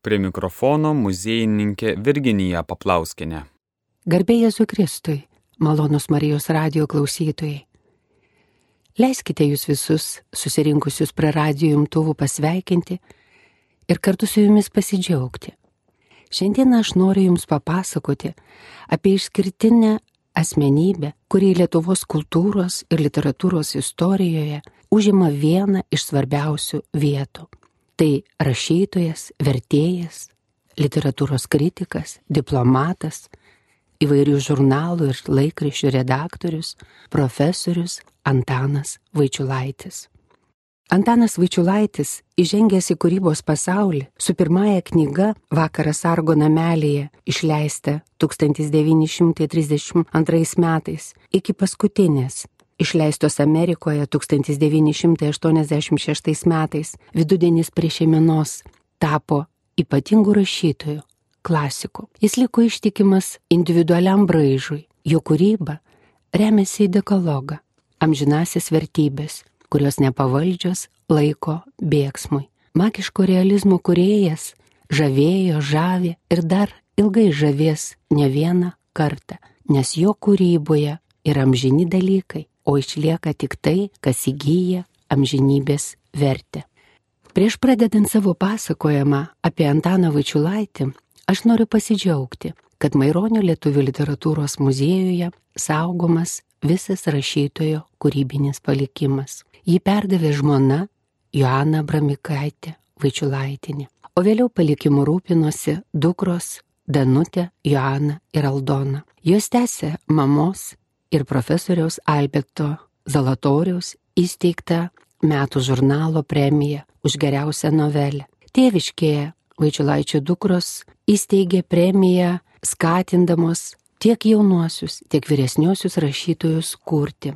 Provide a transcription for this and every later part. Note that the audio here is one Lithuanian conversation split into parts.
Prie mikrofono muziejininkė Virginija Paplauskinė. Garbė Jėzui Kristui, malonus Marijos radio klausytojai. Leiskite jūs visus susirinkusius prie radio jumtuvų pasveikinti ir kartu su jumis pasidžiaugti. Šiandien aš noriu jums papasakoti apie išskirtinę asmenybę, kuri Lietuvos kultūros ir literatūros istorijoje užima vieną iš svarbiausių vietų. Tai rašytojas, vertėjas, literatūros kritikas, diplomatas, įvairių žurnalų ir laikraščių redaktorius, profesorius Antanas Vaičiulaitis. Antanas Vaičiulaitis, įžengęs į kūrybos pasaulį, su pirmąja knyga Vakaras Argo namelėje, išleista 1932 metais, iki paskutinės, išleistos Amerikoje 1986 metais, vidudienis prie šeiminos, tapo ypatingų rašytojų, klasikų. Jis liko ištikimas individualiam braižui, jo kūryba remiasi į dekologą, amžinasis vertybės, kurios nepavaldžios laiko bėgsmui. Magiško realizmo kuriejas žavėjo, žavė ir dar ilgai žavės ne vieną kartą, nes jo kūryboje yra amžini dalykai, o išlieka tik tai, kas įgyja amžinybės vertę. Prieš pradedant savo pasakojimą apie Antaną Vaičiulaitį, aš noriu pasidžiaugti, kad Maironio lietuvių literatūros muziejuje saugomas visas rašytojo kūrybinis palikimas. Jį perdavė žmona Joana Bramikaitė Vaičiulaitinė, o vėliau palikimu rūpinosi dukros Danutė, Joana ir Aldona. Jos tęsė mamos ir profesoriaus Alberto Zalatoriaus įsteigta metų žurnalo premija už geriausią novelę. Tėviškėje Vaičiulaičio dukros įsteigė premiją skatindamos tiek jaunuosius, tiek vyresniosius rašytojus kurti.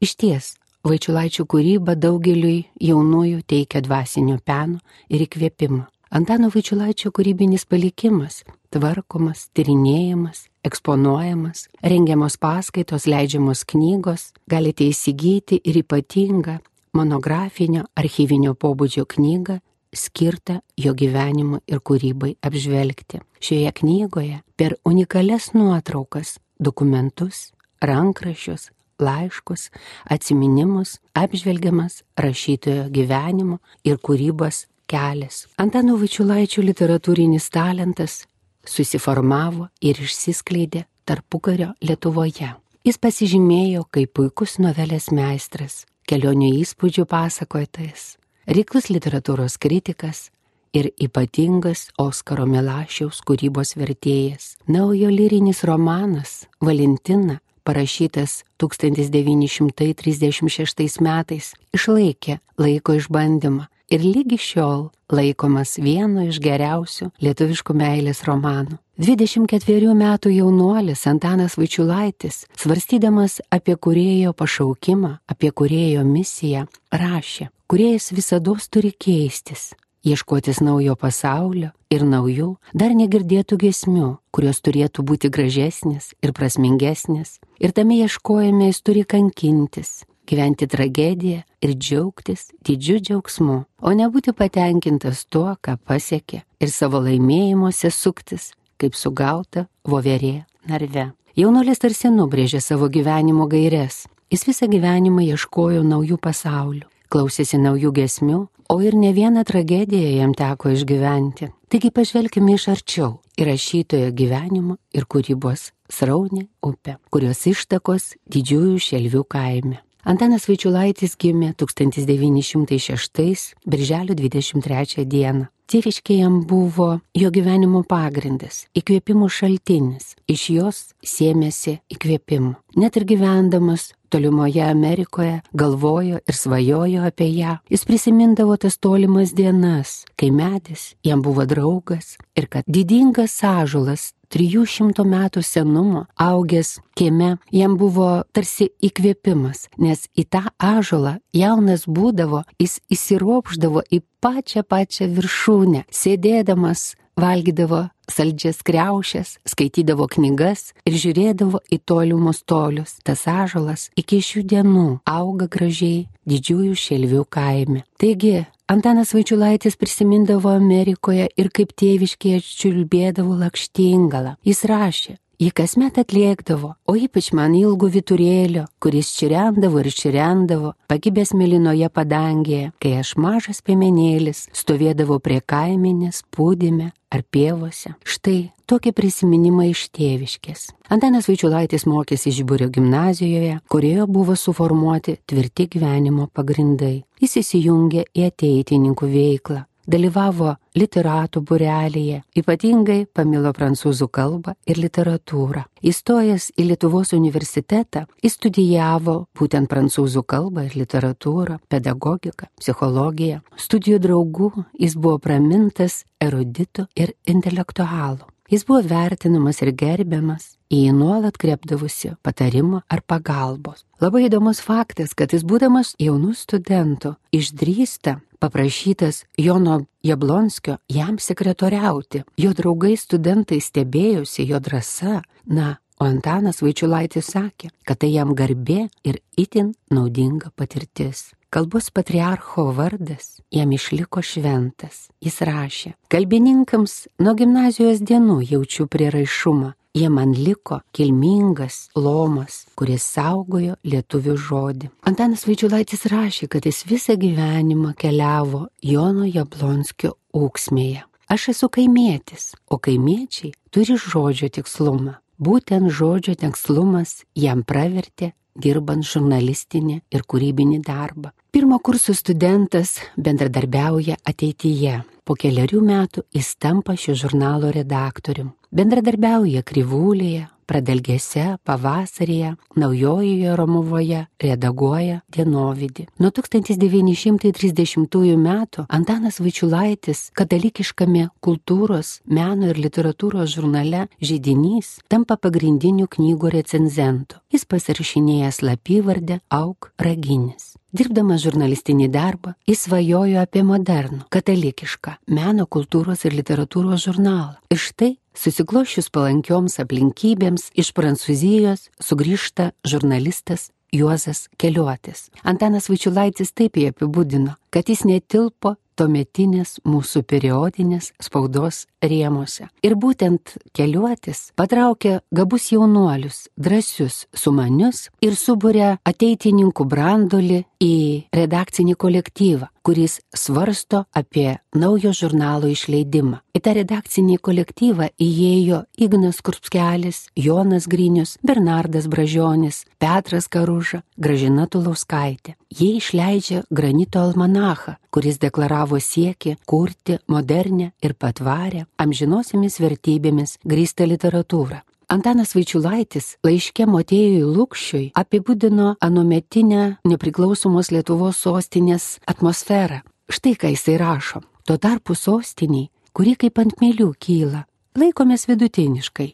Iš ties, Vaičiulaičio kūryba daugeliui jaunųjų teikia dvasinio peno ir įkvėpimą. Antano Vaičiulaičio kūrybinis palikimas - tvarkomas, tyrinėjamas, eksponuojamas, rengiamos paskaitos, leidžiamos knygos, galite įsigyti ir ypatingą monografinio archyvinio pobūdžio knygą skirtą jo gyvenimo ir kūrybai apžvelgti. Šioje knygoje per unikalias nuotraukas, dokumentus, rankrašius, laiškus, atminimus apžvelgiamas rašytojo gyvenimo ir kūrybos kelias. Antano Vačiulaičio literatūrinis talentas susiformavo ir išsiskleidė tarpukario Lietuvoje. Jis pasižymėjo kaip puikus novelės meistras, kelionių įspūdžių pasakotojas, reiklus literatūros kritikas ir ypatingas Oskaro Milašiaus kūrybos vertėjas. Naujo lyrinis romanas Valentina, parašytas 1936 metais, išlaikė laiko išbandymą ir lygi šiol laikomas vienu iš geriausių lietuviškų meilės romanų. 24 metų jaunuolis Antanas Vaičiulaitis, svarstydamas apie kurėjo pašaukimą, apie kurėjo misiją, rašė, kuriejas visada turi keistis, ieškotis naujo pasaulio ir naujų, dar negirdėtų gesmių, kurios turėtų būti gražesnės ir prasmingesnės. Ir tame ieškojime jis turi kankintis, gyventi tragediją ir džiaugtis didžiu džiaugsmu, o nebūti patenkintas tuo, ką pasiekė ir savo laimėjimuose suktis, kaip sugauta voverė narve. Jaunuolis tarsi nubrėžė savo gyvenimo gairias. Jis visą gyvenimą ieškojo naujų pasaulių, klausėsi naujų gesmių, o ir ne vieną tragediją jam teko išgyventi. Taigi pažvelkime iš arčiau į rašytojo gyvenimo ir kūrybos sraunį upę, kurios ištakos didžiųjų šelvių kaime. Antanas Vaičiulaitis gimė 1906 birželio 23 dieną. Tėviškė jam buvo jo gyvenimo pagrindas, įkvėpimų šaltinis, iš jos sėmėsi įkvėpimų. Net ir gyvendamas tolimoje Amerikoje galvojo ir svajojo apie ją. Jis prisimindavo tas tolimas dienas, kai medis jam buvo draugas ir kad didingas sąžulas 300 metų senumo augęs kieme jam buvo tarsi įkvėpimas, nes į tą ažolą jaunas būdavo, jis įsiropždavo į pačią pačią viršūnę, sėdėdamas valgydavo saldžias kreušės, skaitydavo knygas ir žiūrėdavo į tolimus tolius. Tas ažalas iki šių dienų auga gražiai didžiųjų šelvių kaime. Taigi, Antanas Vaičiulaitis prisimindavo Amerikoje ir kaip tėviškėje čiulbėdavo lakštingalą. Jis rašė, Jį kasmet atliekdavo, o ypač man ilgų viturėlio, kuris čirendavo ir čirendavo, pagibęs melinoje padangėje, kai aš mažas piemenėlis stovėdavo prie kaiminės, pūdime ar pievose. Štai tokie prisiminimai iš tėviškės. Antanas Vaičiulaitis mokėsi Žiburio gimnazijoje, kurioje buvo suformuoti tvirti gyvenimo pagrindai. Jis įsijungė į ateitininkų veiklą dalyvavo literatų burelėje, ypatingai pamilo prancūzų kalbą ir literatūrą. Įstojęs į Lietuvos universitetą, jis studijavo būtent prancūzų kalbą ir literatūrą, pedagogiką, psichologiją. Studijų draugų jis buvo pramintas eruditų ir intelektualų. Jis buvo vertinamas ir gerbiamas, į jį nuolat krepdavusi patarimo ar pagalbos. Labai įdomus faktas, kad jis būdamas jaunų studentų išdrįsta paprašytas Jono Jablonskio jam sekretoriauti. Jo draugai studentai stebėjosi jo drąsa, na, o Antanas Vaičiulaitis sakė, kad tai jam garbė ir itin naudinga patirtis. Kalbos patriarcho vardas jam išliko šventas. Jis rašė, kalbininkams nuo gimnazijos dienų jaučiu prieraišumą, jie man liko kilmingas lomas, kuris saugojo lietuvių žodį. Antanas Vaičiulaitis rašė, kad jis visą gyvenimą keliavo Jono Jablonskio ūksmėje. Aš esu kaimėtis, o kaimiečiai turi žodžio tikslumą. Būtent žodžio tikslumas jam pravertė dirbant žurnalistinį ir kūrybinį darbą. Pirmo kurso studentas bendradarbiauja ateityje. Po keliarių metų jis tampa šio žurnalo redaktorium. Bendradarbiauja Krivūlėje, Pradalgėse, Pavasaryje, Naujojoje Romuvoje, redaguoja Dienovidį. Nuo 1930 metų Antanas Vaičiulaitis katalikiškame kultūros, meno ir literatūros žurnale Žydinys tampa pagrindiniu knygų recenzentu. Jis pasirašinėja slapyvardę Auk Raginis. Dirbdamas žurnalistinį darbą, jis svajojo apie modernų, katalikišką, meno, kultūros ir literatūros žurnalą. Ir štai Susiklošius palankioms aplinkybėms iš Prancūzijos sugrįžta žurnalistas Juozas Keliuotis. Antanas Vaičiulaitis taip jį apibūdino, kad jis netilpo tuometinės mūsų periodinės spaudos rėmose. Ir būtent keliuotis patraukia gabus jaunuolius, drąsius, sumanius ir subūrė ateitininkų brandolį į redakcinį kolektyvą, kuris svarsto apie naujo žurnalo išleidimą. Į tą redakcinį kolektyvą įėjo Ignas Kurpskelis, Jonas Grinius, Bernardas Bražionis, Petras Karuža, Gražina Tulauskaitė. Jie išleidžia Granito almanachą, kuris deklaravo siekį kurti modernę ir patvarę, amžinosiamis vertybėmis grįstą literatūrą. Antanas Vaičiulaitis laiške Motėjui Lūkščiui apibūdino anuometinę nepriklausomos Lietuvos sostinės atmosferą. Štai ką jisai rašo. Tuo tarpu sostiniai, kuri kaip ant mėlių kyla, laikomės vidutiniškai.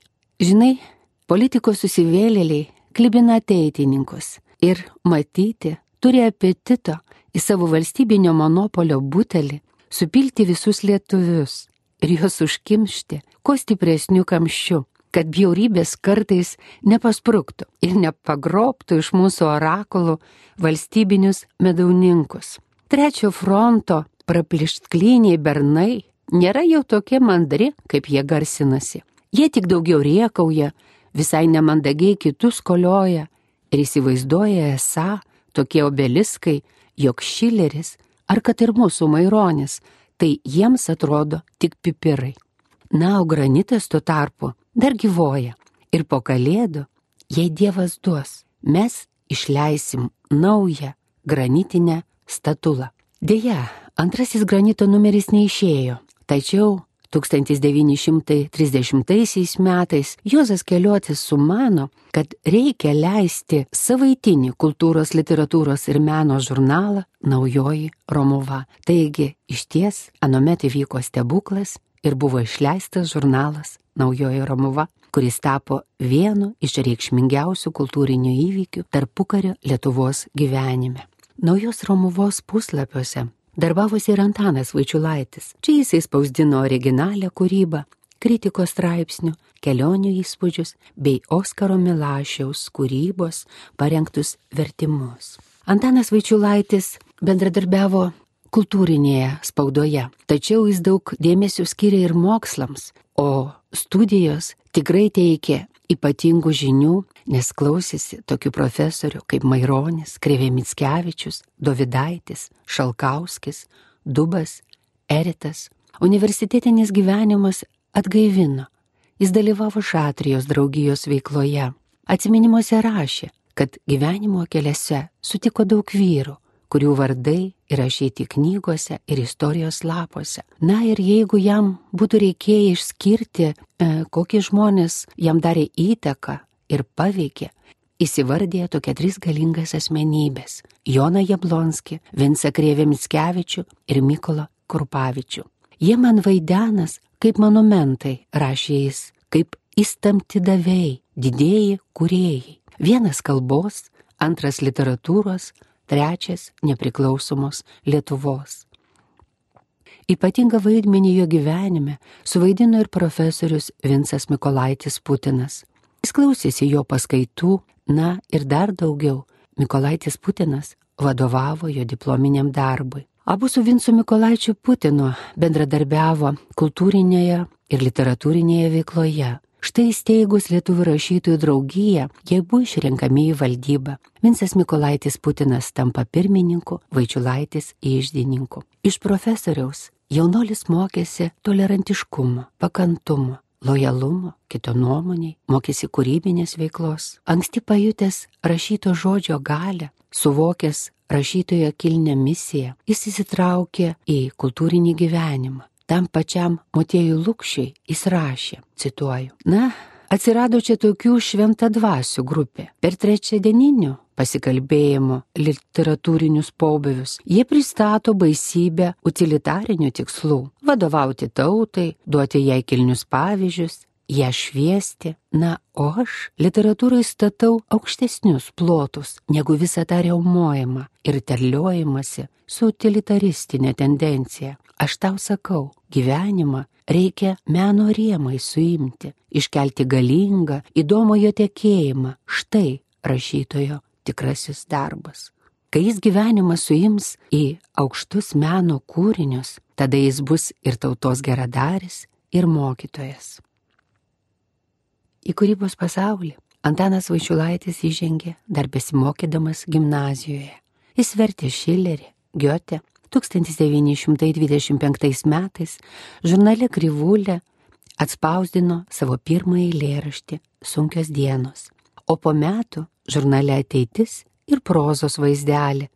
Žinai, politikos susivėlėliai klibina ateitininkus ir matyti turi apetito į savo valstybinio monopolio butelį supilti visus lietuvius ir juos užkimšti kuo stipresniu kamščiu, kad bjaurybės kartais nepasprūktų ir nepagrobtų iš mūsų orakulų valstybinius medauninkus. Trečio fronto praplištkliniai bernai nėra jau tokie mandri, kaip jie garsinasi. Jie tik daugiau riekauja, visai nemandagiai kitus kolioja ir įsivaizduoja esą tokie obeliskai, jog Šileris ar kad ir mūsų Maironis, tai jiems atrodo tik pipirai. Na, o granitas tuo tarpu dar gyvoja ir po kalėdų, jei Dievas duos, mes išleisim naują granitinę statulą. Deja, antrasis granito numeris neišėjo, tačiau 1930 metais Juozas Keliotis sumano, kad reikia leisti savaitinį kultūros, literatūros ir meno žurnalą Naujoji Romuva. Taigi, iš ties, anomet įvyko stebuklas ir buvo išleistas žurnalas Naujoji Romuva kuris tapo vienu iš reikšmingiausių kultūrinių įvykių tarpukario Lietuvos gyvenime. Naujos Romuvos puslapiuose Darbavosi ir Antanas Vaičiulaitis. Čia jisai spausdino originalią kūrybą, kritikos straipsnių, kelionių įspūdžius bei Oskaro Milašiaus kūrybos parengtus vertimus. Antanas Vaičiulaitis bendradarbiavo kultūrinėje spaudoje. Tačiau jis daug dėmesio skiria ir mokslams, o studijos tikrai teikė ypatingų žinių, nes klausėsi tokių profesorių kaip Maironis, Krevė Mickevičius, Dovidaitis, Šalkauskis, Dubas, Eritas. Universitetinis gyvenimas atgaivino. Jis dalyvavo Šatrijos draugijos veikloje. Atsiminimuose rašė, kad gyvenimo keliuose sutiko daug vyrų, kurių vardai įrašyti knygose ir istorijos lapuose. Na ir jeigu jam būtų reikėję išskirti, e, kokie žmonės jam darė įtaką ir paveikė, įsivardė tokia tris galingas asmenybės - Joną Jablonskį, Vinsą Krėvę Mickevičių ir Mykolą Kurpavičių. Jie man vaidenas kaip monumentai, rašė jis, kaip įstamti davėjai, didėjai kuriejai. Vienas kalbos, antras literatūros, trečias nepriklausomos Lietuvos. Ypatingą vaidmenį jo gyvenime suvaidino ir profesorius Vinsas Mikolaitis Putinas. Jis klausėsi jo paskaitų, na ir dar daugiau, Mikolaitis Putinas vadovavo jo diplominiam darbui. Abu su Vincu Mikolaičiu Putinu bendradarbiavo kultūrinėje ir literatūrinėje veikloje. Štai įsteigus Lietuvų rašytojų draugiją, jie buvo išrenkami į valdybą. Vinsas Mikolaitis Putinas tampa pirmininku, Vaičiulaitis įždininku. Iš profesoriaus jaunolis mokėsi tolerantiškumo, pakantumo, lojalumo, kito nuomoniai, mokėsi kūrybinės veiklos. Anksti pajutęs rašyto žodžio galę, suvokęs rašytojo kilnę misiją, jis įsitraukė į kultūrinį gyvenimą tam pačiam Motiejui Lukščiai jis rašė, cituoju, na, atsirado čia tokių šventą dvasių grupė. Per trečiadieninių pasikalbėjimo literatūrinius pobėvius jie pristato baisybę utilitarinių tikslų - vadovauti tautai, duoti jai kilnius pavyzdžius, ją šviesti. Na, o aš literatūrai statau aukštesnius plotus negu visą tą reumojimą ir terliojimąsi su utilitaristinė tendencija. Aš tau sakau, gyvenimą reikia meno rėmai suimti, iškelti galingą, įdomų jo tekėjimą. Štai rašytojo tikrasis darbas. Kai jis gyvenimą suims į aukštus meno kūrinius, tada jis bus ir tautos geradaris, ir mokytojas. Į kūrybos pasaulį Antanas Vaičiulaitis įžengė dar besimokydamas gimnazijoje. Jis vertė Šilerį, Giotę, 1925 metais žurnale Krivulė atspausdino savo pirmąjį lėraštį Sunkios dienos, o po metų žurnale Ateitis ir prozos vaizdelį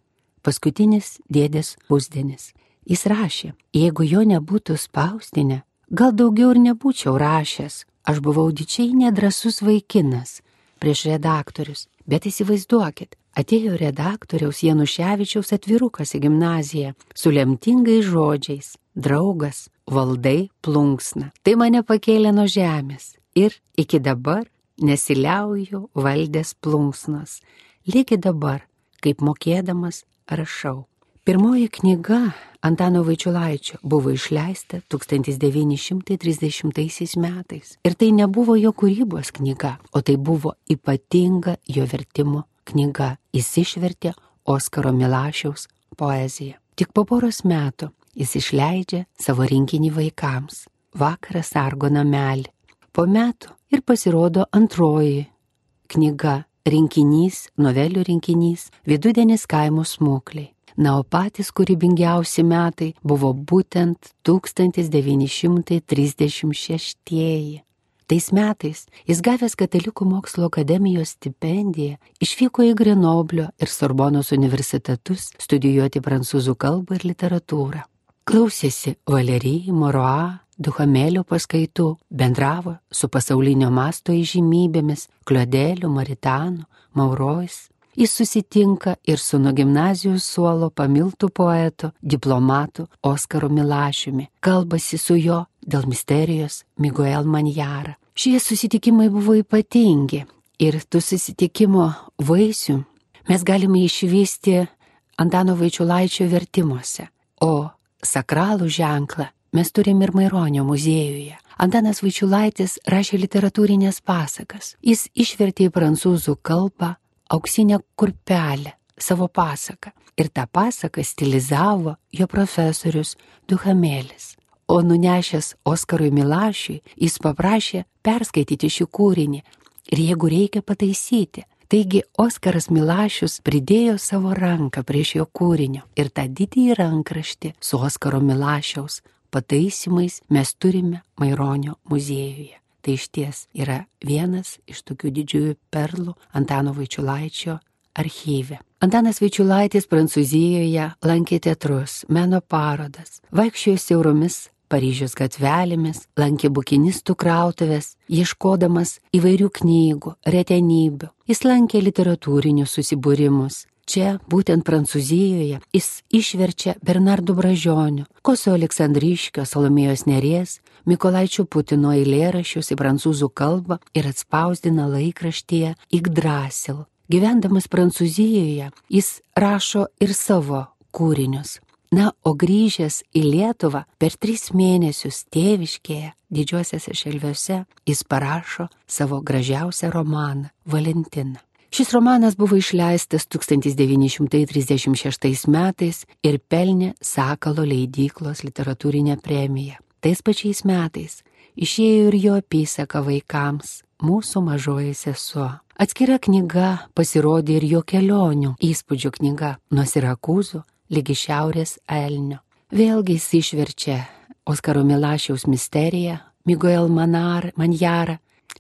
Paskutinis dėdės pusdienis. Jis rašė, jeigu jo nebūtų spausdinę, gal daugiau ir nebūčiau rašęs, aš buvau dičiai nedrasus vaikinas prieš redaktorius, bet įsivaizduokit, Atėjo redaktoriaus Januševičiaus atvirukas į gimnaziją su lemtingais žodžiais - draugas, valdai plunksna. Tai mane pakėlė nuo žemės ir iki dabar nesiliauju valdės plunksnos. Lygi dabar, kaip mokėdamas, rašau. Pirmoji knyga Antano Vaičiulaičio buvo išleista 1930 metais. Ir tai nebuvo jo kūrybos knyga, o tai buvo ypatinga jo vertimo knyga jis išvertė Oskaro Milašiaus poeziją. Tik po poros metų jis išleidžia savo rinkinį vaikams - Vakaras Argo namelį. Po metų ir pasirodo antroji knyga - rinkinys, novelių rinkinys - Vidudienis kaimo smukliai. Na, o patys kūrybingiausi metai buvo būtent 1936. Tais metais jis gavęs Katalikų mokslo akademijos stipendiją išvyko į Grenoblio ir Sorbonos universitetus studijuoti prancūzų kalbą ir literatūrą. Klausėsi Valerijai Moroa, Duhamelio paskaitų, bendravo su pasaulinio masto įžymybėmis Kliodeliu, Maritanu, Maurojus. Jis susitinka ir su nuo gimnazijos suolo pamiltų poetu, diplomatu Oskaru Milašiumi, kalbasi su jo dėl misterijos Miguel Manjara. Šie susitikimai buvo ypatingi ir tų susitikimo vaisių mes galime išvysti Antano Vaičiulaičio vertimuose, o sakralų ženklą mes turim ir Maironio muziejuje. Antanas Vaičiulaitis rašė literatūrinės pasakas. Jis išvertė į prancūzų kalbą auksinę kurpelę savo pasaką. Ir tą pasaką stilizavo jo profesorius Duhamėlis. O nunešęs Oskarui Milašiui, jis paprašė perskaityti šį kūrinį ir jeigu reikia pataisyti. Taigi Oskaras Milašius pridėjo savo ranką prie šio kūrinio ir tą didįjį rankraštį su Oskaro Milašiaus pataisimais mes turime Maironio muziejuje. Tai iš ties yra vienas iš tokių didžiųjų perlų Antano Vaičiulaičio archyve. Antanas Vaičiulaitis Prancūzijoje lankė teatrus, meno parodas, vaikščiojo siauromis Paryžiaus gatvelėmis, lankė bukinistų krautuvės, ieškodamas įvairių knygų, retenybių. Jis lankė literatūrinius susibūrimus. Čia, būtent Prancūzijoje, jis išverčia Bernardo Bražionių, Koso Aleksandryškio, Salomėjos Nerės, Mikolaičio Putino eilėrašius į prancūzų kalbą ir atspausdina laikraštyje Yggdrasil. Gyvendamas Prancūzijoje, jis rašo ir savo kūrinius. Na, o grįžęs į Lietuvą per tris mėnesius tėviškėje, didžiuosiuose šelviuose, jis parašo savo gražiausią romaną - Valentiną. Šis romanas buvo išleistas 1936 metais ir pelnė Sakalo leidyklos literatūrinę premiją. Tais pačiais metais išėjo ir jo apysaka vaikams - Mūsų mažoji sesuo. Atskira knyga pasirodė ir jo kelionių įspūdžių knyga nuo Sirakūzų lygi šiaurės elnio. Vėlgi jis išverčia Oskaro Milašiaus misteriją, Miguel Manar, Manjarą.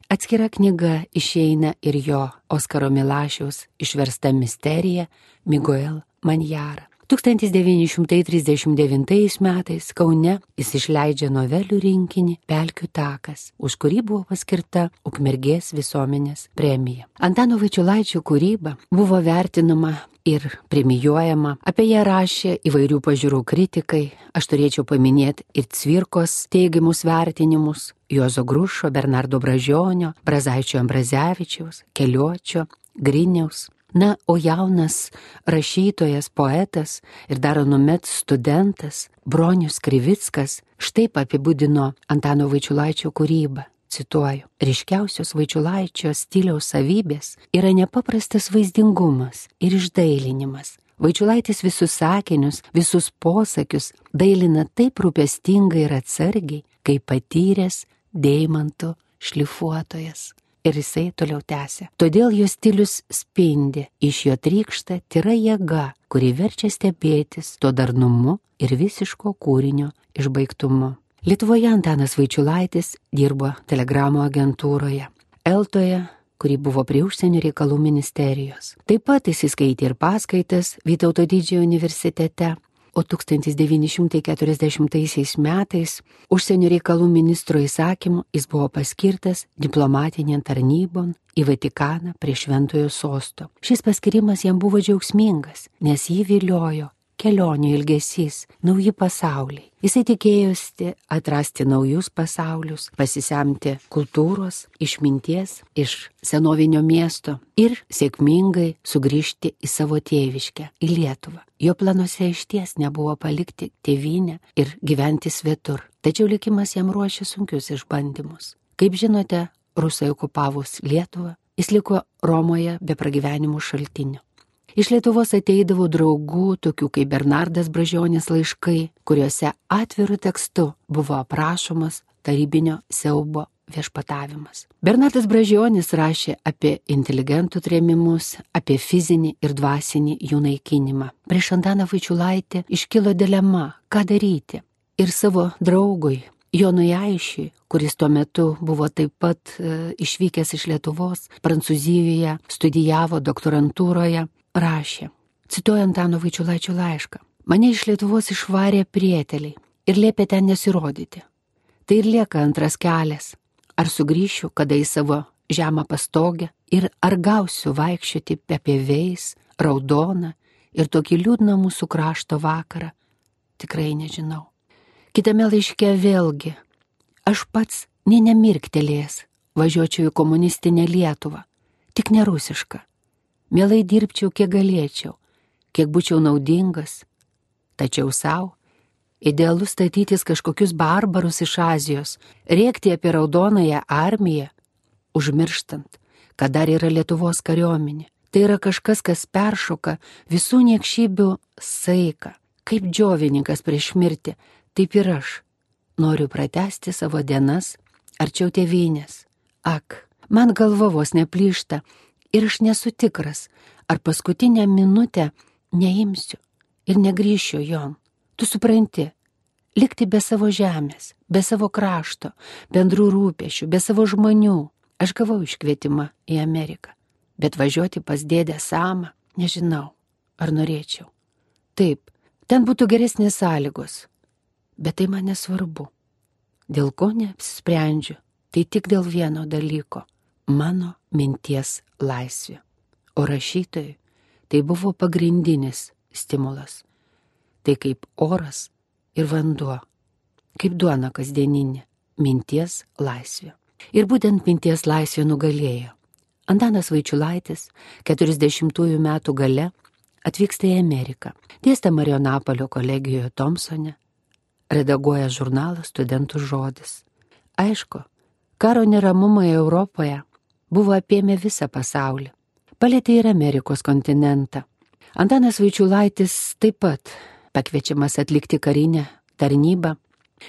Atskira knyga išeina ir jo Oskaro Milašiaus išversta misterija Miguel Manjarą. 1939 metais Kaune jis išleidžia novelių rinkinį Pelkių takas, už kurį buvo paskirta Ukmergės visuomenės premija. Antano Vaičiulaičio kūryba buvo vertinama ir premijuojama, apie ją rašė įvairių pažiūrų kritikai, aš turėčiau paminėti ir Cvirkos teigiamus vertinimus, Juozo Grušo, Bernardo Bražionio, Brazaičio Ambrazevičiaus, Keliočio, Griniaus. Na, o jaunas rašytojas, poetas ir dar anuomet studentas Bronius Krivickas štai apibūdino Antano Vaičiulaičio kūrybą. Cituoju, ryškiausios Vaičiulaičio stiliaus savybės yra nepaprastas vaizdingumas ir išdailinimas. Vaičiulaitis visus sakinius, visus posakius dailina taip rūpestingai ir atsargiai, kaip patyręs deimantų šlifuotojas. Ir jisai toliau tęsė. Todėl jo stilius spindi, iš jo trykšta tyra jėga, kuri verčia stebėtis to darnumu ir visiško kūrinio išbaigtumu. Lietuvoje Antanas Vaičiulaitis dirbo telegramų agentūroje. Eltoje kuri buvo prie užsienio reikalų ministerijos. Taip pat jis įskaitė ir paskaitas Vytauto didžiojo universitete, o 1940 metais užsienio reikalų ministro įsakymu jis buvo paskirtas diplomatinėn tarnybon į Vatikaną prie Šventojo sosto. Šis paskirimas jam buvo džiaugsmingas, nes jį viliojo kelionių ilgesys, nauji pasauliai. Jisai tikėjosi atrasti naujus pasaulius, pasisemti kultūros, išminties iš senovinio miesto ir sėkmingai sugrįžti į savo tėviškę, į Lietuvą. Jo planuose iš ties nebuvo palikti tėvynę ir gyventi svetur, tačiau likimas jam ruošė sunkius išbandymus. Kaip žinote, rusai okupavus Lietuvą, jis liko Romoje be pragyvenimų šaltinių. Iš Lietuvos ateidavo draugų, tokių kaip Bernardas Bražionis laiškai, kuriuose atviru tekstu buvo aprašomas tarybinio siaubo viešpatavimas. Bernardas Bražionis rašė apie inteligentų trėmimus, apie fizinį ir dvasinį jų naikinimą. Prieš Antaną Vaičiulaitį iškilo dilema, ką daryti. Ir savo draugui, Jonui Aišiui, kuris tuo metu buvo taip pat e, išvykęs iš Lietuvos, Prancūzijoje, studijavo doktorantūroje, rašė, cituoju Antano Vaičiulaičio laišką, mane iš Lietuvos išvarė prieteliai ir liepė ten nesirodyti. Tai ir lieka antras kelias. Ar sugrįšiu kada į savo žemą pastogę ir ar gausiu vaikščioti pepėveis, raudoną ir tokį liūdną mūsų krašto vakarą, tikrai nežinau. Kitame laiške vėlgi, aš pats ne nemirktelės važiuočiau į komunistinę Lietuvą, tik ne rusišką Mielai dirbčiau, kiek galėčiau, kiek būčiau naudingas, tačiau savo idealu statytis kažkokius barbarus iš Azijos, rėkti apie raudonąją armiją, užmirštant, kad dar yra Lietuvos kariuomenė, Tai yra kažkas, kas peršoka visų niekšybių saiką. Kaip džiovininkas prieš mirtį, taip ir aš. Noriu pratesti savo dienas arčiau tėvynės. Ak, man galva vos neplyšta ir aš nesu tikras, ar paskutinę minutę neimsiu ir negryšiu jom. Tu supranti, likti be savo žemės, be savo krašto, bendrų rūpešių, be savo žmonių. Aš gavau iškvietimą į Ameriką, bet važiuoti pas dėdę Samą nežinau, ar norėčiau. Taip, ten būtų geresnės sąlygos, bet tai man nesvarbu. Dėl ko neapsisprendžiu, tai tik dėl vieno dalyko - mano minties laisvė. O rašytojui tai buvo pagrindinis stimulas. Tai kaip oras ir vanduo, kaip duona kasdieninė - minties laisvė. Ir būtent minties laisvė nugalėjo. Antanas Vaičiulaitis 40-ųjų metų gale atvyksta į Ameriką, dėstė Marionapolio kolegijoje Thompsone, redaguoja žurnalą Studentų žodis. Aišku, karo neramumai Europoje buvo apėmę visą pasaulį, palėtė ir Amerikos kontinentą. Antanas Vaičiulaitis taip pat pakviečiamas atlikti karinę tarnybą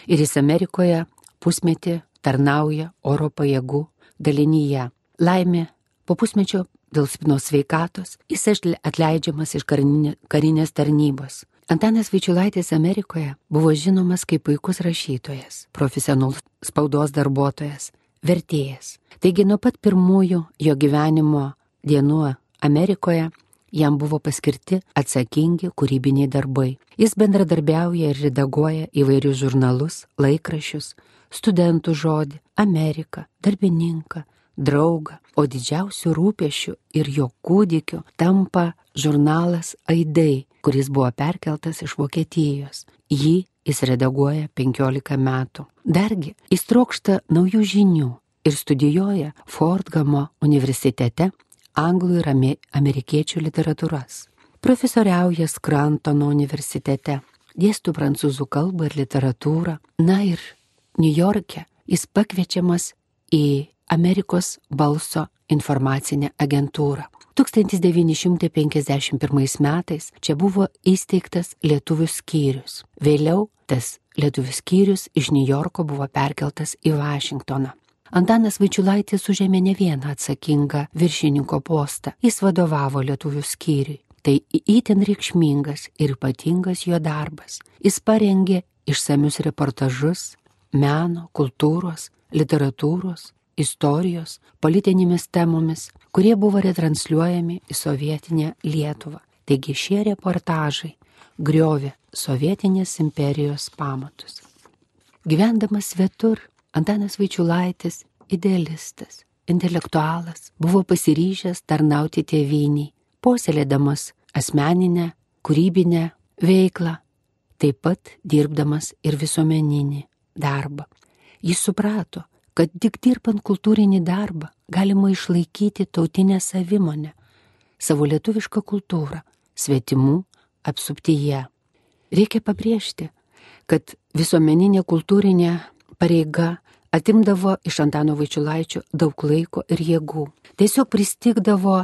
ir jis Amerikoje pusmetį tarnauja oro pajėgų dalinyje. Laimė, po pusmečio dėl spinos sveikatos jis atleidžiamas iš karinės tarnybos. Antanas Vičiulaitis Amerikoje buvo žinomas kaip puikus rašytojas, profesionalus spaudos darbuotojas, vertėjas. Taigi nuo pat pirmųjų jo gyvenimo dienų Amerikoje jam buvo paskirti atsakingi kūrybiniai darbai. Jis bendradarbiauja ir redaguoja įvairius žurnalus, laikrašius, studentų žodį, Ameriką, darbininką, draugą, o didžiausių rūpešių ir jo kūdikiu tampa žurnalas Aidai, kuris buvo perkeltas iš Vokietijos. Jį jis redaguoja 15 metų. Dargi, jis trokšta naujų žinių ir studijuoja Fordgamo universitete anglų ir amerikiečių literatūras. Profesoriauja Skrantono universitete, dėstų prancūzų kalbą ir literatūrą. Na ir New York'e jis pakviečiamas į Amerikos balso informacinę agentūrą. 1951 metais čia buvo įsteigtas lietuvių skyrius. Vėliau tas lietuvių skyrius iš New Yorko buvo perkeltas į Vašingtoną. Antanas Vaičiulaitis užėmė ne vieną atsakingą viršininko postą. Jis vadovavo lietuvių skyriui. Tai įtin reikšmingas ir ypatingas jo darbas. Jis parengė išsamius reportažus meno, kultūros, literatūros, istorijos, politinėmis temomis, kurie buvo retransliuojami į sovietinę Lietuvą. Taigi šie reportažai griovė sovietinės imperijos pamatus. Gyvendamas svetur, Antanas Vaičiulaitis, idealistas, intelektualas, buvo pasiryžęs tarnauti tėviniai, puoselėdamas asmeninę, kūrybinę veiklą, taip pat dirbdamas ir visuomeninį darbą. Jis suprato, kad tik dirbant kultūrinį darbą galima išlaikyti tautinę savimonę, savo lietuvišką kultūrą, svetimų apsuptyje. Reikia pabrėžti, kad visuomeninė kultūrinė pareiga atimdavo iš Antano Vaičiulaičio daug laiko ir jėgų. Tiesiog pristikdavo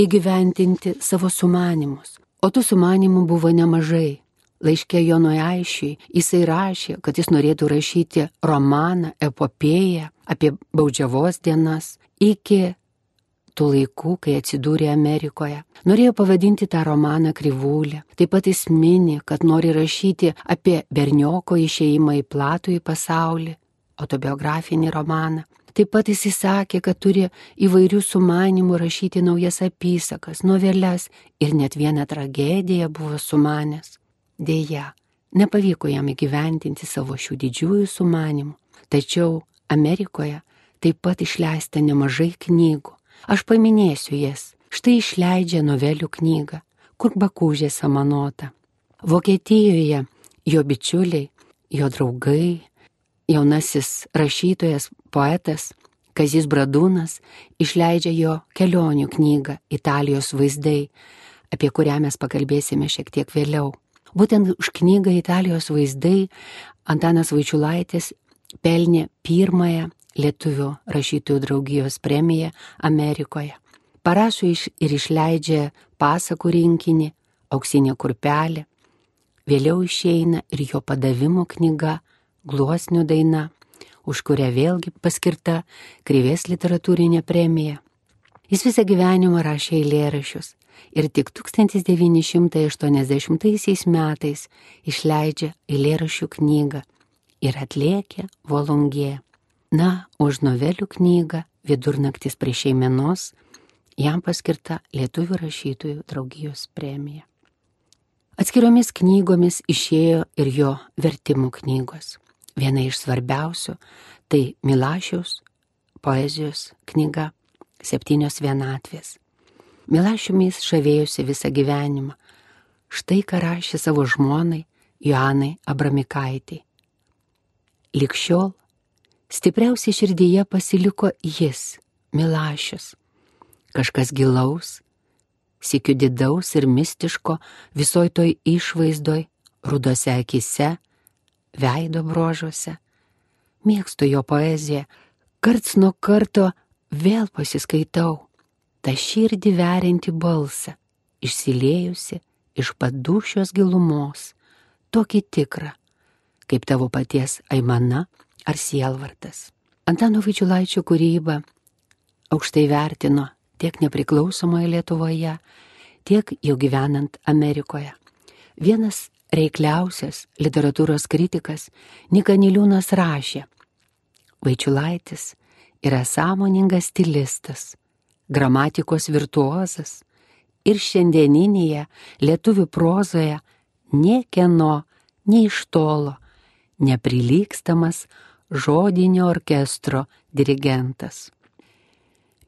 įgyventinti savo sumanimus, o tų sumanimų buvo nemažai. Laiškė Jonui Aišiui jisai rašė, kad jis norėtų rašyti romaną, epopėją apie baudžiavos dienas iki tų laikų, kai atsidūrė Amerikoje. Norėjo pavadinti tą romaną Krivūlė. Taip pat jis mini, kad nori rašyti apie bernioko išėjimą į platų į pasaulį, autobiografinį romaną. Taip pat jis įsakė, kad turi įvairių sumanimų rašyti naujas apysakas, noveles ir net vieną tragediją buvo sumanęs. Deja, nepavyko jam įgyventinti savo šių didžiųjų sumanimų, tačiau Amerikoje taip pat išleista nemažai knygų. Aš paminėsiu jas. Štai išleidžia novelių knygą, kur bakūžė samanota. Vokietijoje jo bičiuliai, jo draugai, jaunasis rašytojas, poetas Kazis Bradūnas išleidžia jo kelionių knygą Italijos vaizdai, apie kurią mes pakalbėsime šiek tiek vėliau. Būtent už knygą Italijos vaizdai Antanas Vaičiulaitis pelnė pirmąją lietuvių rašytojų draugijos premiją Amerikoje. Parašo iš, ir išleidžia pasakų rinkinį, auksinė kurpelė. Vėliau išeina ir jo padavimo knyga, gluosnių daina, už kurią vėlgi paskirta Kryvės literatūrinė premija. Jis visą gyvenimą rašė eilėrašius ir tik 1980 metais išleidžia eilėrašių knygą ir atlėkė volungė. Na, už novelių knygą Vidurnaktis prie šeiminos jam paskirta Lietuvių rašytojų draugijos premija. Atskiromis knygomis išėjo ir jo vertimų knygos. Viena iš svarbiausių tai Milašiaus poezijos knyga Septynios vienatvės. Milašiumis žavėjusi visą gyvenimą. Štai ką rašė savo žmonai Joanai Abramikaitai. Likščiol stipriausiai širdyje pasiliko jis, Milašius kažkas gilaus, sėkiu didaus ir mistiško visoj toj išvaizdoj, rudose akise, veido brožuose. Mėgstu jo poeziją, karts nuo karto vėl pasiskaitau, tą širdį verinti balsą, išsiliejusi iš padušios gilumos, tokį tikrą, kaip tavo paties aimana ar sielvartas. Antano Vaičiulaičio kūrybą aukštai vertino tiek nepriklausomoje Lietuvoje, tiek jau gyvenant Amerikoje. Vienas reikliausias literatūros kritikas Nikaniliūnas rašė, Vaičiulaitis yra sąmoningas stilistas, gramatikos virtuozas ir šiandieninėje lietuvių prozoje niekieno, nei iš tolo, neprilykstamas žodinio orkestro dirigentas.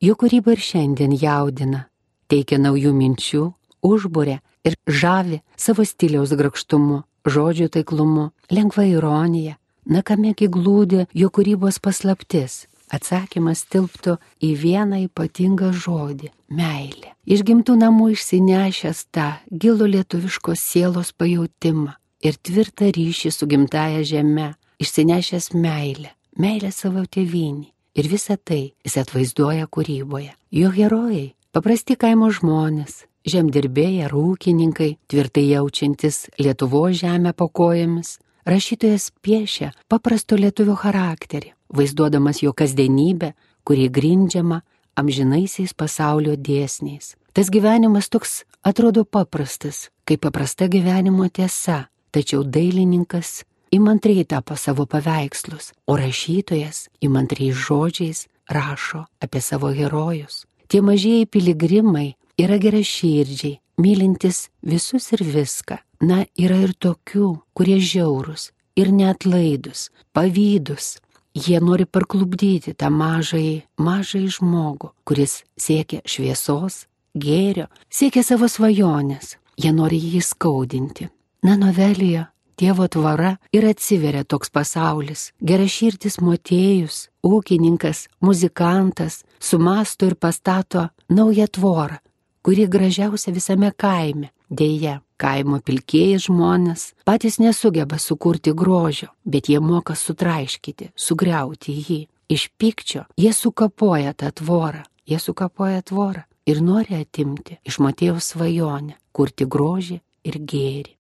Jo kūryba ir šiandien jaudina, teikia naujų minčių, užbūrė ir žavi savo stiliaus grakštumu, žodžių taiklumu, lengva ironija. Na kamegi glūdi jo kūrybos paslaptis. Atsakymas tilptų į vieną ypatingą žodį - meilė. Iš gimtų namų išsinešęs tą gilų lietuviškos sielos pajūtimą ir tvirtą ryšį su gimtaja žeme, išsinešęs meilę, meilę savo tėvynį Ir visą tai jis atvaizduoja kūryboje. Jo herojai - paprasti kaimo žmonės, žemdirbėjai ar ūkininkai, tvirtai jaučiantis Lietuvo žemę po kojomis. Rašytojas piešia paprasto lietuvio charakterį, vaizduodamas jo kasdienybę, kuri grindžiama amžinaisiais pasaulio dėsniais. Tas gyvenimas toks atrodo paprastas, kaip paprasta gyvenimo tiesa, tačiau dailininkas įmantriai tapo savo paveikslus, o rašytojas įmantriai žodžiais rašo apie savo herojus. Tie mažieji piligrimai yra geraširdžiai, mylintis visus ir viską. Na, yra ir tokių, kurie žiaurūs ir neatlaidus, pavydus. Jie nori parklubdyti tą mažai, mažai žmogų, kuris siekia šviesos, gėrio, siekia savo svajonės. Jie nori jį skaudinti. Na, novelėje Dievo tvara ir atsiveria toks pasaulis. Geraširdis motėjus, ūkininkas, muzikantas sumasto ir pastato naują tvorą, kuri gražiausia visame kaime. Deja, kaimo pilkėjai žmonės patys nesugeba sukurti grožio, bet jie moka sutraiškyti, sugriauti jį. Iš pykčio jie sukapoja tą tvorą, jie sukapoja tvorą ir nori atimti iš Matėjos svajonę kurti grožį ir gėrį.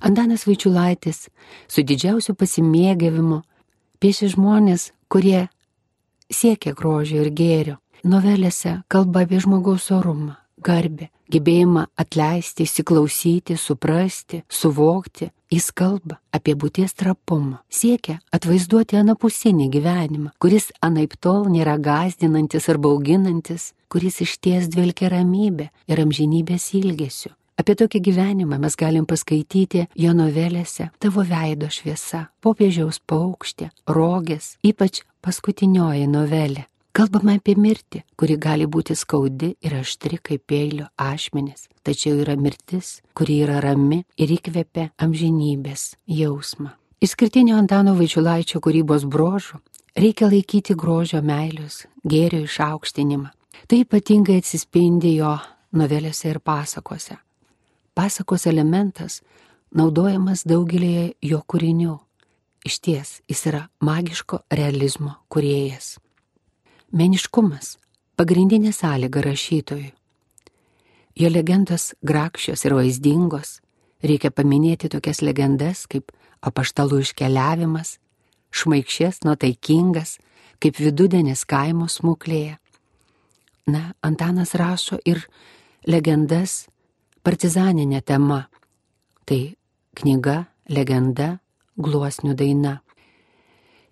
Antanas Vaičiulaitis su didžiausiu pasimėgavimu piešia žmonės, kurie siekia grožio ir gėrio. Novelėse kalba apie žmogaus orumą, garbę, gebėjimą atleisti, įsiklausyti, suprasti, suvokti. Jis kalba apie būties trapumą, siekia atvaizduoti anapusinį gyvenimą, kuris anaip tol nėra gazdinantis ar bauginantis, kuris išties dvelkia ramybė ir amžinybės ilgesiu. Apie tokį gyvenimą mes galim paskaityti jo novelėse Tavo veido šviesa, popiežiaus paukštė, rogės, ypač paskutinioji novelė. Kalbama apie mirtį, kuri gali būti skaudi ir aštri kaip peilio ašmenis, tačiau yra mirtis, kuri yra rami ir įkvepia amžinybės jausmą. Išskirtinio Antano Vaičiulaičio kūrybos brožų reikia laikyti grožio meilius, gėrio išaukštinimą. Tai ypatingai atsispindi jo novelėse ir pasakose pasakos elementas naudojamas daugelėje jo kūrinių. Iš ties jis yra magiško realizmo kuriejas. Meniškumas pagrindinė sąlyga rašytojui. Jo legendos grakščios ir vaizdingos, reikia paminėti tokias legendas kaip apaštalų iškeliavimas, šmaikščias, nuotaikingas, kaip vidudienis kaimo smuklėje. Na, Antanas rašo ir legendas partizaninė tema. Tai knyga, legenda, gluosnių daina.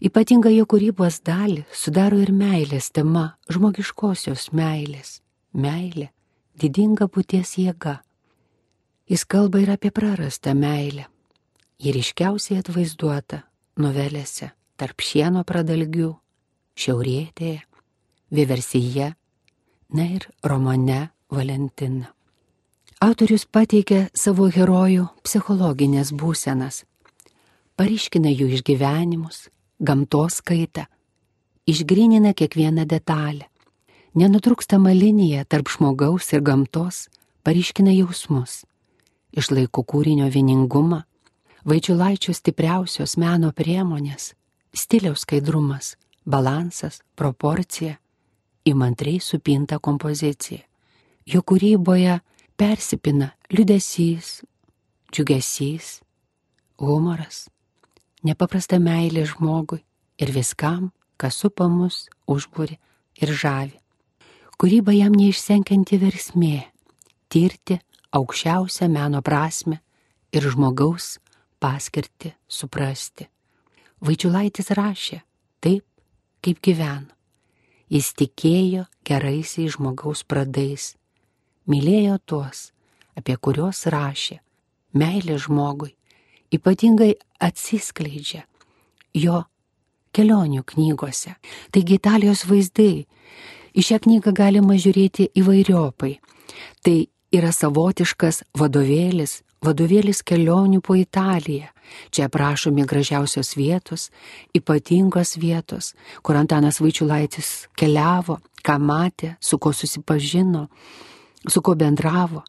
Ypatingą jo kūrybos dalį sudaro ir meilės tema, žmogiškosios meilės. Meilė, didinga būties jėga. Jis kalba ir apie prarastą meilę. Ji ryškiausiai atvaizduota novelėse tarp šieno pradalgių, šiaurietėje, vieversyje, na ir romane Valentina. Autorius pateikia savo herojų psichologinės būsenas, pariškina jų išgyvenimus, gamtos kaitą, išgrinina kiekvieną detalę. Nenutrūkstama linija tarp žmogaus ir gamtos pariškina jausmus, išlaiko kūrinio vieningumą, vaičiulaičio stipriausios meno priemonės, stiliaus skaidrumas, balansas, proporcija, įmantriai supinta kompozicija. Jo kūryboje persipina liudesys, džiugesys, humoras, nepaprasta meilė žmogui ir viskam, kas supa mus, užbūri ir žavi. Kūryba jam neišsenkianti versmė - tirti aukščiausią meno prasme ir žmogaus paskirti suprasti. Vaičiulaitis rašė taip, kaip gyveno. Jis tikėjo geraisiais žmogaus pradais, mylėjo tuos, apie kuriuos rašė, meilė žmogui ypatingai atsiskleidžia jo kelionių knygose. Taigi Italijos vaizdai. Į šią knygą galima žiūrėti įvairiopai. Tai yra savotiškas vadovėlis, vadovėlis kelionių po Italiją. Čia aprašomi gražiausios vietos, ypatingos vietos, kur Antanas Vaičiulaitis keliavo, ką matė, su kuo susipažino, su kuo bendravo.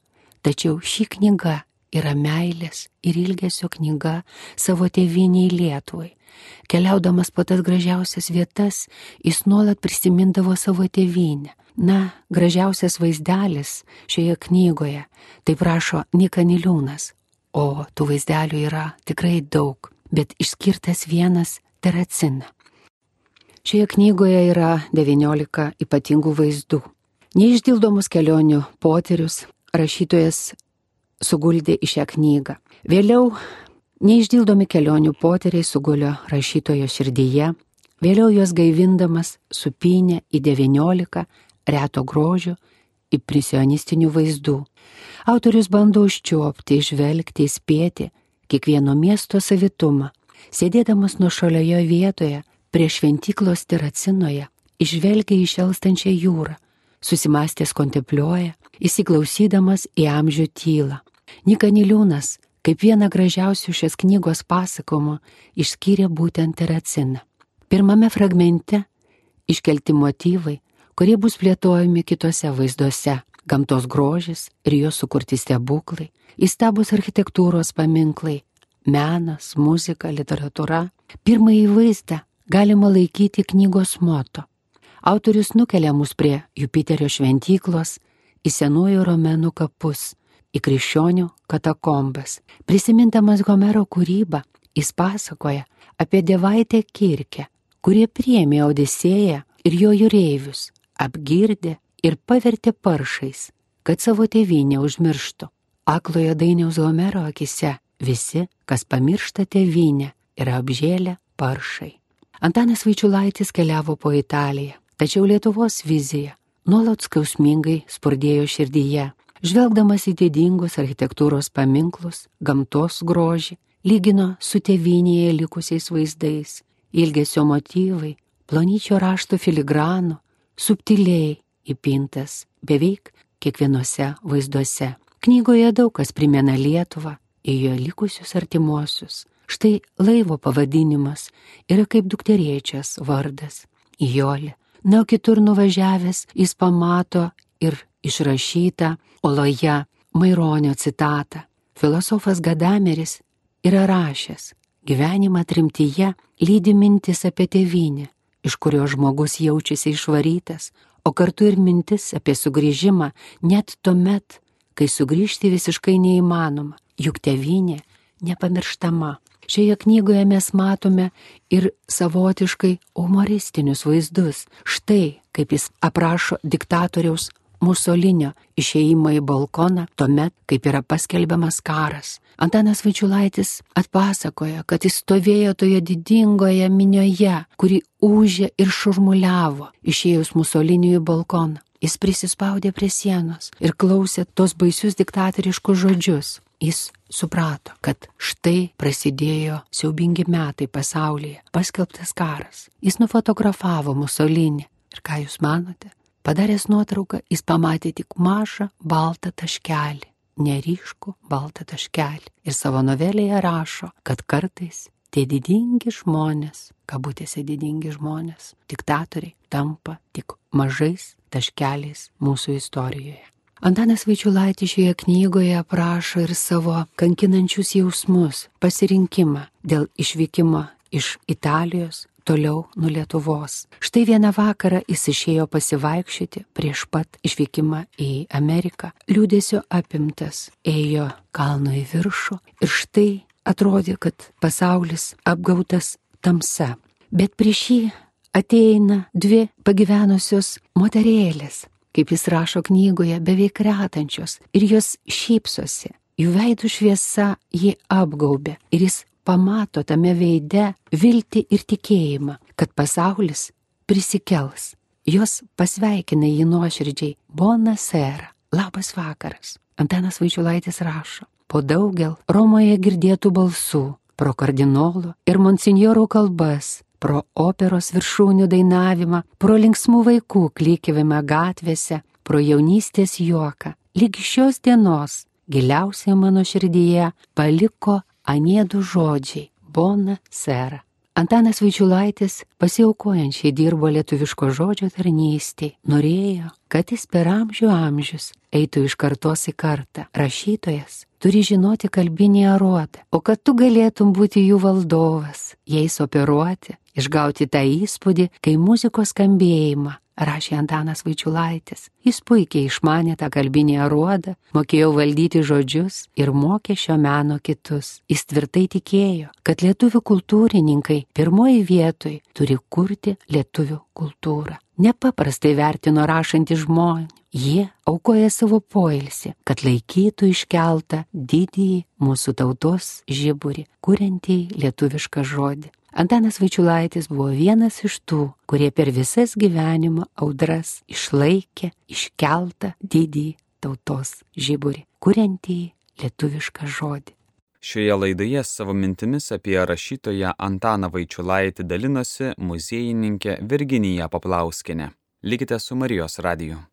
Tačiau ši knyga yra meilės ir ilgesio knyga savo tėviniai Lietuvai. Keliaudamas po tas gražiausias vietas, jis nuolat prisimindavo savo tėvynę. Na, gražiausias vaizdelis šioje knygoje, tai prašo Nika Niliūnas, o tų vaizdelių yra tikrai daug, bet išskirtas vienas - teracina. Šioje knygoje yra 19 ypatingų vaizdų. Neišdildomus kelionių poterius rašytojas suguldė į šią knygą. Vėliau neišdildomi kelionių poteriai sugulio rašytojo širdyje, vėliau juos gaivindamas supinė į 19 reto grožio impresionistinių vaizdų. Autorius bando užčiuopti, išvelgti, įspėti kiekvieno miesto savitumą, sėdėdamas nuo šalioje vietoje prie šventyklos teracinoje, išvelgia išelstančią jūrą, susimastęs kontempliuoja, įsiklausydamas į amžių tylą. Nika Niliūnas, kaip vieną gražiausių šios knygos pasakomų, išskyrė būtent teraciną. Pirmame fragmente iškelti motyvai, kurie bus plėtojami kitose vaizduose - gamtos grožis ir jos sukurti stebuklai, įstabus architektūros paminklai, menas, muzika, literatūra. Pirmąjį vaizdą galima laikyti knygos moto. Autorius nukelia mus prie Jupiterio šventyklos, į senųjų romenų kapus į krikščionių katakombas. Prisimindamas Homero kūrybą, jis pasakoja apie devaitę kirkę, kurie priemė Odisėją ir jo jūreivius, apgirdė ir pavertė paršais, kad savo tėvynę užmirštų. Aklojo dainiaus Homero akise visi, kas pamiršta tėvynę, yra apžėlę paršai. Antanas Vaičiulaitis keliavo po Italiją, tačiau Lietuvos vizija nuolat skausmingai spurdėjo širdyje žvelgdamas į didingus architektūros paminklus, gamtos grožį, lygino su tėvinėje likusiais vaizdais, ilgesio motyvai, plonyčio rašto filigranų, subtiliai įpintas beveik kiekvienose vaizduose. Knygoje daug kas primena Lietuvą ir jo likusius artimuosius. Štai laivo pavadinimas yra kaip dukteriečias vardas - Jolė. Na, o kitur nuvažiavęs jis pamato ir išrašytą oloje Maironio citatą. Filosofas Gadameris yra rašęs, gyvenimą trimtyje lydi mintis apie tėvynę, iš kurio žmogus jaučiasi išvarytas, o kartu ir mintis apie sugrįžimą net tuomet, kai sugrįžti visiškai neįmanoma, juk tevinė nepamirštama. Šioje knygoje mes matome ir savotiškai humoristinius vaizdus. Štai kaip jis aprašo diktatoriaus Musolinio išėjimą į balkoną tuomet, kaip yra paskelbiamas karas. Antanas Vaičiulaitis atpasakoja, kad jis stovėjo toje didingoje minioje, kuri užė ir šurmuliavo išėjus Musoliniui į balkoną. Jis prisispaudė prie sienos ir klausė tos baisius diktatoriškus žodžius. Jis suprato, kad štai prasidėjo siaubingi metai pasaulyje, paskelbtas karas. Jis nufotografavo Musolinį. Ir ką jūs manote? Padaręs nuotrauką, jis pamatė tik mažą baltą taškelį, neryškų baltą taškelį. Ir savo novelėje rašo, kad kartais tie didingi žmonės, kabutėse didingi žmonės, diktatoriai, tampa tik mažais taškeliais mūsų istorijoje. Antanas Vaičiulaitis šioje knygoje aprašo ir savo kankinančius jausmus, pasirinkimą dėl išvykimo iš Italijos toliau nuo Lietuvos. Štai vieną vakarą jis išėjo pasivaikščioti prieš pat išvykimą į Ameriką. Liūdėsio apimtas ėjo kalnu į viršų ir štai atrodė, kad pasaulis apgautas tamsa. Bet prieš jį ateina dvi pagyvenusios moterėlės, kaip jis rašo knygoje, beveik retančios ir jos šypsosi. Jų veidų šviesa jį apgaubė ir jis pamato tame veide viltį ir tikėjimą, kad pasaulis prisikels. Jos pasveikina jį nuoširdžiai. Bona sera. Labas vakaras. Antanas Vaičiulaitis rašo. Po daugel Romoje girdėtų balsų, pro kardinolų ir monsinjorų kalbas, pro operos viršūnių dainavimą, pro linksmų vaikų klykiavimą gatvėse, pro jaunystės juoką. Lygi šios dienos giliausiai mano širdyje paliko anėdų žodžiai - bona sera. Antanas Vaičiulaitis pasiaukojančiai dirbo lietuviško žodžio tarnystėj, norėjo, kad jis per amžių amžius eitų iš kartos į kartą. Rašytojas turi žinoti kalbinį aruotą, o kad tu galėtum būti jų valdovas, jais operuoti, išgauti tą įspūdį, kai muzikos skambėjimą rašė Antanas Vaičiulaitis. Jis puikiai išmanė tą kalbinį aruodą, mokėjo valdyti žodžius ir mokė šio meno kitus. Jis tvirtai tikėjo, kad lietuvių kultūrininkai pirmoji vietoj turi kurti lietuvių kultūrą. Nepaprastai vertino rašantį žmonį. Jie aukoja savo poilsį, kad laikytų iškeltą didįjį mūsų tautos žiburį, kuriantį lietuvišką žodį. Antanas Vaičiulaitis buvo vienas iš tų, kurie per visas gyvenimo audras išlaikė iškeltą didį tautos žiburį, kuriantį lietuvišką žodį. Šioje laidoje savo mintimis apie rašytoją Antaną Vaičiulaitį dalinosi muziejininkė Virginija Paplauskinė. Likite su Marijos radiju.